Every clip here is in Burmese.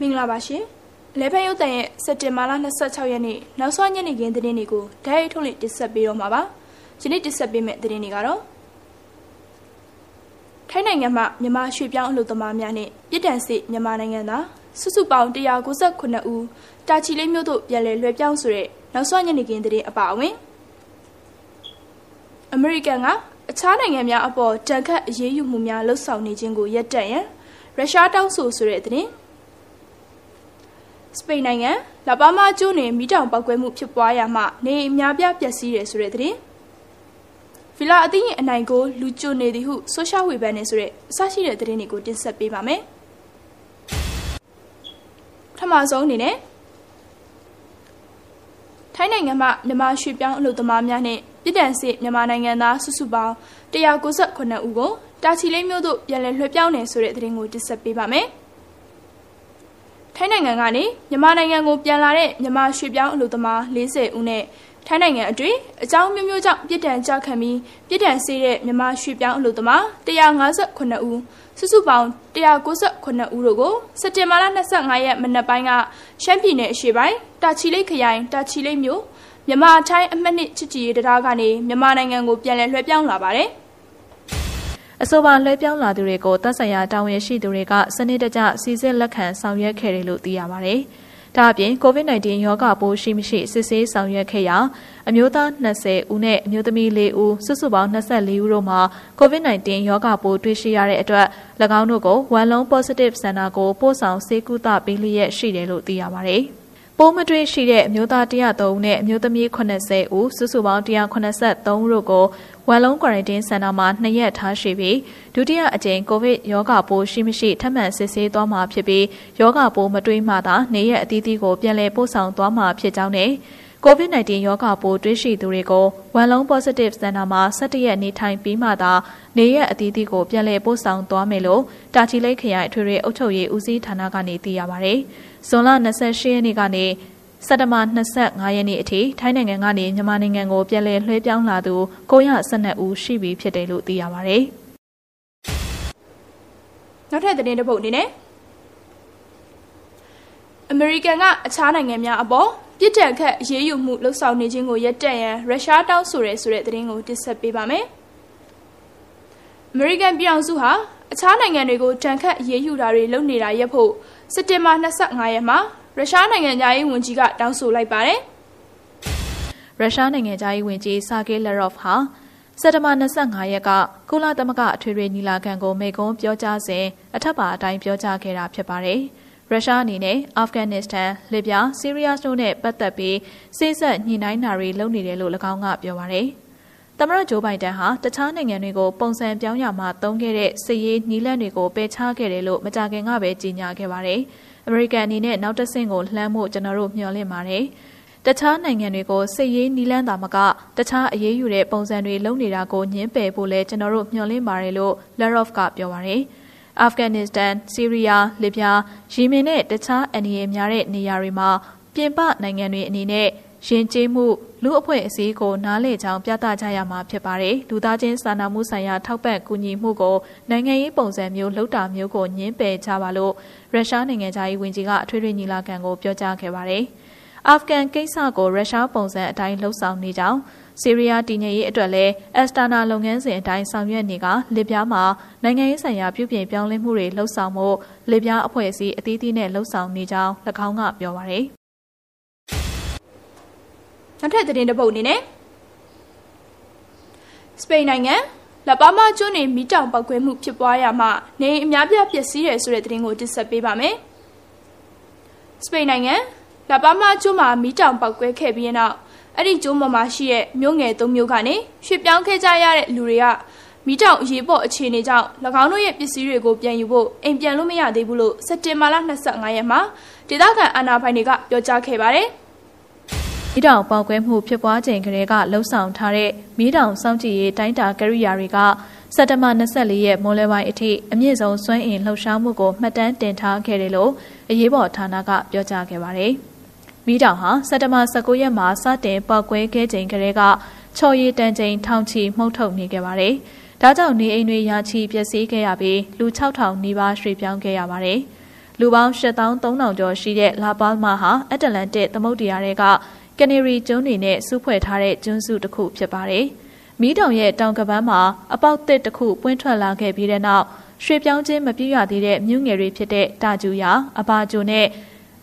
မင်္ဂလာပါရှင်လဲဖက်ရုပ်တန်ရဲ့စက်တင်ဘာလ26ရက်နေ့နောက်ဆုံးညနေခင်းသတင်းတွေကိုဓာတ်ရိုက်ထုတ်လွှင့်တင်ဆက်ပေးတော့မှာပါယနေ့တင်ဆက်ပေးမယ့်သတင်းတွေကတော့ထိုင်းနိုင်ငံမှာမြန်မာရွှေပြောင်းအလုပ်သမားများနဲ့ပြည်တန်စစ်မြန်မာနိုင်ငံသားစုစုပေါင်း198ဦးတာချီလေးမြို့သို့ပြန်လည်လွှဲပြောင်းဆိုတဲ့နောက်ဆုံးညနေခင်းသတင်းအပါအဝင်အမေရိကန်ကအခြားနိုင်ငံများအပေါ်တန်ခတ်အရေးယူမှုများလှုပ်ဆောင်နေခြင်းကိုရပ်တန့်ရန်ရုရှားတောင်းဆိုဆိုတဲ့သတင်း စပိန်နိုင်ငံလာပါမာကျွန်းတွင်မိတောင်ပောက်ကွဲမှုဖြစ်ပွားရာမှနေအများပြပျက်စီးတယ်ဆိုတဲ့သတင်းဗီလာအသင်းရဲ့အနိုင်ကိုလူကျွနေသည်ဟုဆိုရှယ်ဝေဘန်နေဆိုတဲ့အစရှိတဲ့သတင်းတွေကိုတင်ဆက်ပေးပါမယ်ပထမဆုံးအနေနဲ့ထိုင်းနိုင်ငံမှာမြန်မာရွှေပြောင်းအလုပ်သမားများနဲ့ပြည်တန်စစ်မြန်မာနိုင်ငံသားစုစုပေါင်း198ဦးကိုတာချီလိမ့်မြို့သို့ပြန်လည်လွှဲပြောင်းနေဆိုတဲ့သတင်းကိုတင်ဆက်ပေးပါမယ်။ ထိုင်းနိုင်ငံကနေမြန်မာနိုင်ငံကိုပြန်လာတဲ့မြန်မာရွှေပြောင်းအလုပ်သမား40ဦးနဲ့ထိုင်းနိုင်ငံအတွင်းအကြောင်းမျိုးမျိုးကြောင့်ပြည်တံကြခံပြီးပြည်တံစေးတဲ့မြန်မာရွှေပြောင်းအလုပ်သမား158ဦးစုစုပေါင်း198ဦးတို့ကိုစက်တင်ဘာလ25ရက်မနက်ပိုင်းကရှမ်းပြည်နယ်အရှေ့ပိုင်းတာချီလိတ်ခရိုင်တာချီလိတ်မြို့မြန်မာထိုင်းအမှတ်နှစ်ချစ်ကြည်ရေးတရားကနေမြန်မာနိုင်ငံကိုပြန်လည်လွှဲပြောင်းလာပါတယ်။ အဆိုပါလွှဲပြောင်းလာသူတွေကိုသက်ဆိုင်ရာတာဝန်ရှိသူတွေကစနစ်တကျစီစစ်လက်ခံဆောင်ရွက်ခဲ့တယ်လို့သိရပါတယ်။ဒါအပြင် COVID-19 ရောဂါပိုးရှိမရှိစစ်ဆေးဆောင်ရွက်ခဲ့ရာအမျိုးသား20ဦးနဲ့အမျိုးသမီး4ဦးစုစုပေါင်း24ဦးတို့မှာ COVID-19 ရောဂါပိုးတွေ့ရှိရတဲ့အတွက်၎င်းတို့ကိုဝမ်လုံး positive center ကိုပို့ဆောင်ဆေးကုသပေးလျက်ရှိတယ်လို့သိရပါတယ်။ ပိုးမတွေ့ရှိတဲ့အမျိုးသား103ဦးနဲ့အမျိုးသမီး80ဦးစုစုပေါင်း183ဦးတို့ကိုဝမ်လုံးကွာရန်တင်းစင်တာမှာနှစ်ရက်ထားရှိပြီးဒုတိယအကြိမ်ကိုဗစ်ရောဂါပိုးရှိမရှိထပ်မံစစ်ဆေးသွားမှာဖြစ်ပြီးရောဂါပိုးမတွေ့မှသာနေရက်အသီးသီးကိုပြန်လည်ပို့ဆောင်သွားမှာဖြစ်ကြောင်းနဲ့ COVID-19 ရောဂါပိုးတွေ့ရှိသူတွေကိုဝမ်လုံး positive center မှာ17ရက်နေထိုင်ပြီးမှသာနေရက်အသီးသီးကိုပြန်လည်ပို့ဆောင်သွားမယ်လို့တာချီလိတ်ခရိုင်အထွေထွေအုပ်ချုပ်ရေးဦးစီးဌာနကနေသိရပါဗျ။ဇွန်လ28ရက်နေ့ကနေစက်တဘာ25ရက်နေ့အထိထိုင်းနိုင်ငံကနေမြန်မာနိုင်ငံကိုပြန်လည်လွှဲပြောင်းလာသူ912ဦးရှိပြီဖြစ်တယ်လို့သိရပါဗျ။နောက်ထပ်သတင်းတစ်ပုဒ်အနေနဲ့အမေရိကန်ကအခြားနိုင်ငံများအပေါ် ပြစ်ဒဏ်ခတ်အရေးယူမှုလှုပ်ဆောင်နေခြင်းကိုရပ်တန့်ရန်ရုရှားတောင်းဆိုရဲဆိုတဲ့သတင်းကိုတင်ဆက်ပေးပါမယ်။အမေရိကန်ပြည်အောင်စုဟာအခြားနိုင်ငံတွေကိုတန်ခတ်အရေးယူတာတွေလုပ်နေတာရပ်ဖို့စက်တင်ဘာ25ရက်မှာရုရှားနိုင်ငံသားရေးဝန်ကြီးကတောင်းဆိုလိုက်ပါတယ်။ရုရှားနိုင်ငံသားရေးဝန်ကြီးဆာဂေးလက်ရော့ဖ်ဟာစက်တဘာ25ရက်ကကုလသမဂ္ဂအထွေထွေညီလာခံကိုမိန့်ခွန်းပြောကြားစဉ်အထက်ပါအတိုင်းပြောကြားခဲ့တာဖြစ်ပါတယ်။ ရုရှားအနေနဲ့အာဖဂန်နစ္စတန်၊လစ်ဗျား၊ဆီးရီးယားတို့နဲ့ပတ်သက်ပြီးစိစက်ညှိနှိုင်းတာတွေလုပ်နေတယ်လို့၎င်းကပြောပါရယ်။သမရဂျိုးဘိုင်ဒန်ဟာတခြားနိုင်ငံတွေကိုပုံစံပြောင်းရမှာတုံးခဲ့တဲ့စစ်ရေးနီးလန့်တွေကိုပယ်ချခဲ့တယ်လို့မကြခင်ကပဲကြေညာခဲ့ပါတယ်။အမေရိကန်အနေနဲ့နောက်တစ်ဆင့်ကိုလှမ်းဖို့ကျွန်တော်တို့မျှော်လင့်ပါတယ်။တခြားနိုင်ငံတွေကိုစစ်ရေးနီးလန်းတာမကတခြားအရေးယူတဲ့ပုံစံတွေလုပ်နေတာကိုညှင်းပယ်ဖို့လဲကျွန်တော်တို့မျှော်လင့်ပါတယ်လို့ Larof ကပြောပါရယ်။ အာဖဂန်နစ္စတန်၊ဆီးရီးယား၊လစ်ဗျား၊ယီမင်နဲ့တခြားအန္တရာယ်များတဲ့နေရာတွေမှာပြင်ပနိုင်ငံတွေအနေနဲ့ရင်ကျေးမှုလူအဖွဲ့အစည်းကိုနားလည်ကြောင်းပြသကြရမှာဖြစ်ပါတယ်။လူသားချင်းစာနာမှုဆိုင်ရာထောက်ပံ့ကူညီမှုကိုနိုင်ငံရေးပုံစံမျိုးလှုပ်တာမျိုးကိုညှင်းပယ်ကြပါလို့ရုရှားနိုင်ငံသားရေးဝန်ကြီးကအထွေထွေညီလာခံကိုပြောကြားခဲ့ပါတယ်။ အာဖဂန်ကိစ္စကိုရုရှားပုံစံအတိုင်းလှုပ်ဆောင်နေကြောင်းဆီးရီးယားတည်ငြိမ်ရေးအတွက်လည်းအက်စတာနာလုပ်ငန်းစဉ်အတိုင်းဆောင်ရွက်နေကလစ်ဗျားမှာနိုင်ငံရေးဆိုင်ရာပြုပြင်ပြောင်းလဲမှုတွေလှုပ်ဆောင်မှုလစ်ဗျားအဖွဲ့အစည်းအသီးသီးနဲ့လှုပ်ဆောင်နေကြောင်း၎င်းကပြောပါရယ်နောက်ထပ်သတင်းတစ်ပုဒ်အနေနဲ့စပိန်နိုင်ငံလပါမာကျွန်းနေမိတောင်ပောက်ကွဲမှုဖြစ်ပွားရမှနေအများပြပျက်စီးတယ်ဆိုတဲ့သတင်းကိုတင်ဆက်ပေးပါမယ်။စပိန်နိုင်ငံ လပါမာကျွန်းမှာမိတောင်ပောက်ကွဲခဲ့ပြီးနောက်အဲ့ဒီကျိုးပေါ်မှာရှိတဲ့မြို့ငယ်သုံးမြို့ကနေရွှေ့ပြောင်းခဲ့ကြရတဲ့လူတွေကမိတောင်အရေးပေါ်အခြေအနေကြောင့်၎င်းတို့ရဲ့ပစ္စည်းတွေကိုပြန်ယူဖို့အိမ်ပြန်လို့မရသေးဘူးလို့စက်တင်ဘာလ25ရက်မှာဒေသခံအာဏာပိုင်တွေကပြောကြားခဲ့ပါတယ်။မိတောင်ပေါက်ကွဲမှုဖြစ်ပွားချိန်ကလေးကလှုံ့ဆော်ထားတဲ့မိတောင်စောင့်ကြည့်ရေးတိုင်းတာကရိယာတွေကစက်တဘာ24ရက်မိုးလယ်ပိုင်းအထိအမြင့်ဆုံးစွမ်းအင်လှုပ်ရှားမှုကိုမှတ်တမ်းတင်ထားခဲ့တယ်လို့အရေးပေါ်ဌာနကပြောကြားခဲ့ပါတယ်။ မီးတောင်ဟာစက်တဘာ19ရက်မှာစတင်ပေါက်ကွဲခဲ့ချိန်ကလေးကချော်ရည်တန်ချိန်ထောင်ချီမှုတ်ထုတ်နေခဲ့ပါတယ်။ဒါကြောင့်နေအိမ်တွေရာချီပျက်စီးခဲ့ရပြီးလူ6000နီးပါးရွှေ့ပြောင်းခဲ့ရပါတယ်။လူပေါင်း8300ကျော်ရှိတဲ့လာပါမာဟာအတ္တလန်တစ်သမုဒ္ဒရာတွေကကနေရီကျွန်းတွေနဲ့စုဖွဲ့ထားတဲ့ကျွန်းစုတစ်ခုဖြစ်ပါတယ်။မီးတောင်ရဲ့တောင်ကပန်းမှာအပေါက်တစ်တစ်ခုပွင့်ထွက်လာခဲ့ပြီးတဲ့နောက်ရွှေပြောင်းခြင်းမပြည့်ရသေးတဲ့မြူးငယ်တွေဖြစ်တဲ့တာကျူယာအဘာကျိုနဲ့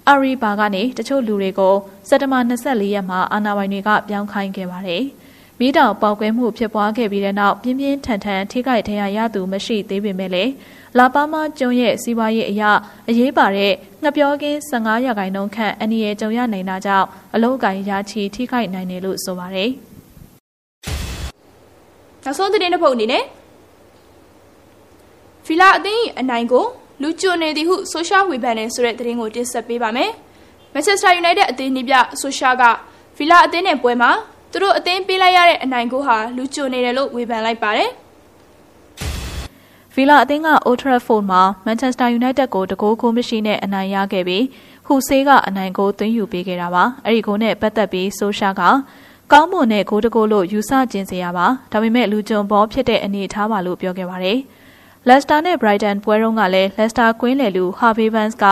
အာရီဘာကနေတချို့လူတွေကိုစက်တဘာ24ရက်မှာအာဏာပိုင်တွေကပြောင်းခိုင်းခဲ့ပါတယ်။မိတောင်ပေါက်ကွဲမှုဖြစ်ပွားခဲ့ပြီးတဲ့နောက်ပြင်းပြင်းထန်ထန်ထိခိုက်ဒဏ်ရာရသူမရှိသေးပေမဲ့လည်းလာပါမကျွန်းရဲ့စီးပွားရေးအရာအရေးပါတဲ့ငပြောကင်း15ရာခိုင်နှုန်းခန့်အနည်းငယ်ကြုံရနိုင်တာကြောင့်အလုတ်ကိုင်းရာချီထိခိုက်နိုင်တယ်လို့ဆိုပါတယ်။နောက်ဆုံးသတင်းတစ်ပုဒ်အနေနဲ့ဖီလာအသင်းအနိုင်ကို လူကျွနေသည်ဟုဆိုရှယ်ဝေဖန်နေဆိုတဲ့သတင်းကိုတင်ဆက်ပေးပါမယ်။မန်ချက်စတာယူနိုက်တက်အသင်းနီးပြဆိုရှယ်ကဖီလာအသင်းနဲ့ပွဲမှာသူတို့အသင်းပေးလိုက်ရတဲ့အနိုင်ကိုဟာလူကျွနေတယ်လို့ဝေဖန်လိုက်ပါတယ်။ဗီလာအသင်းက Old Trafford မှာ Manchester United ကိုတကိုးကိုမရှိနဲ့အနိုင်ရခဲ့ပြီးဟူဆေးကအနိုင်ကိုသွင်းယူပေးခဲ့တာပါ။အဲဒီကိုနဲ့ပတ်သက်ပြီးဆိုရှာကကောင်းမွန်တဲ့ဂိုးတကိုးလို့ယူဆကျင်စရာပါ။ဒါပေမဲ့လူကြုံဘောဖြစ်တဲ့အနေအထားပါလို့ပြောခဲ့ပါတယ်။ Leicester နဲ့ Brighton ပွဲတုန်းကလည်း Leicester ကွင်းလယ်လူ Harvey Barnes က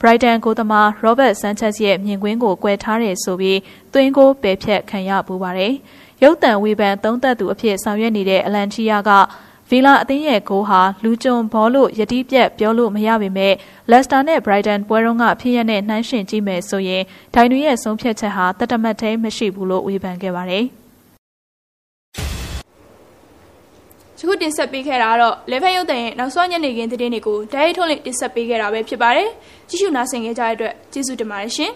Brighton ကိုသမား Robert Sanchez ရဲ့မြင်ကွင်းကိုကွဲထားတယ်ဆိုပြီးသွင်းကိုပယ်ဖြတ်ခံရပူပါတယ်။ရုပ်တံဝေဖန်သုံးသက်သူအဖြစ်ဆောင်ရွက်နေတဲ့အလန်ချီယာကဗီလာအသင်းရဲ့ဂိုးဟာလူကြုံဘောလို့ယတိပြက်ပြောလို့မရပေမဲ့လက်စတာနဲ့ဘရိုက်တန်ပွဲတုန်းကဖြစ်ရတဲ့နှိုင်းရှင်ကြည့်မယ်ဆိုရင်ဒိုင်နူရဲ့ဆုံးဖြတ်ချက်ဟာတတမတ်သေးမရှိဘူးလို့ဝေဖန်ခဲ့ပါတယ်။ ယခုတင်ဆက်ပေးခဲ့တာကတော့ level ရုပ်သံရဲ့နောက်ဆုံးညနေခင်းသတင်းတွေကိုဓာတ်ရိုက်ထုတ်လင့်တင်ဆက်ပေးခဲ့တာပဲဖြစ်ပါတယ်ကြည့်ရှုနားဆင်ခဲ့ကြတဲ့အတွက်ကျေးဇူးတင်ပါတယ်ရှင်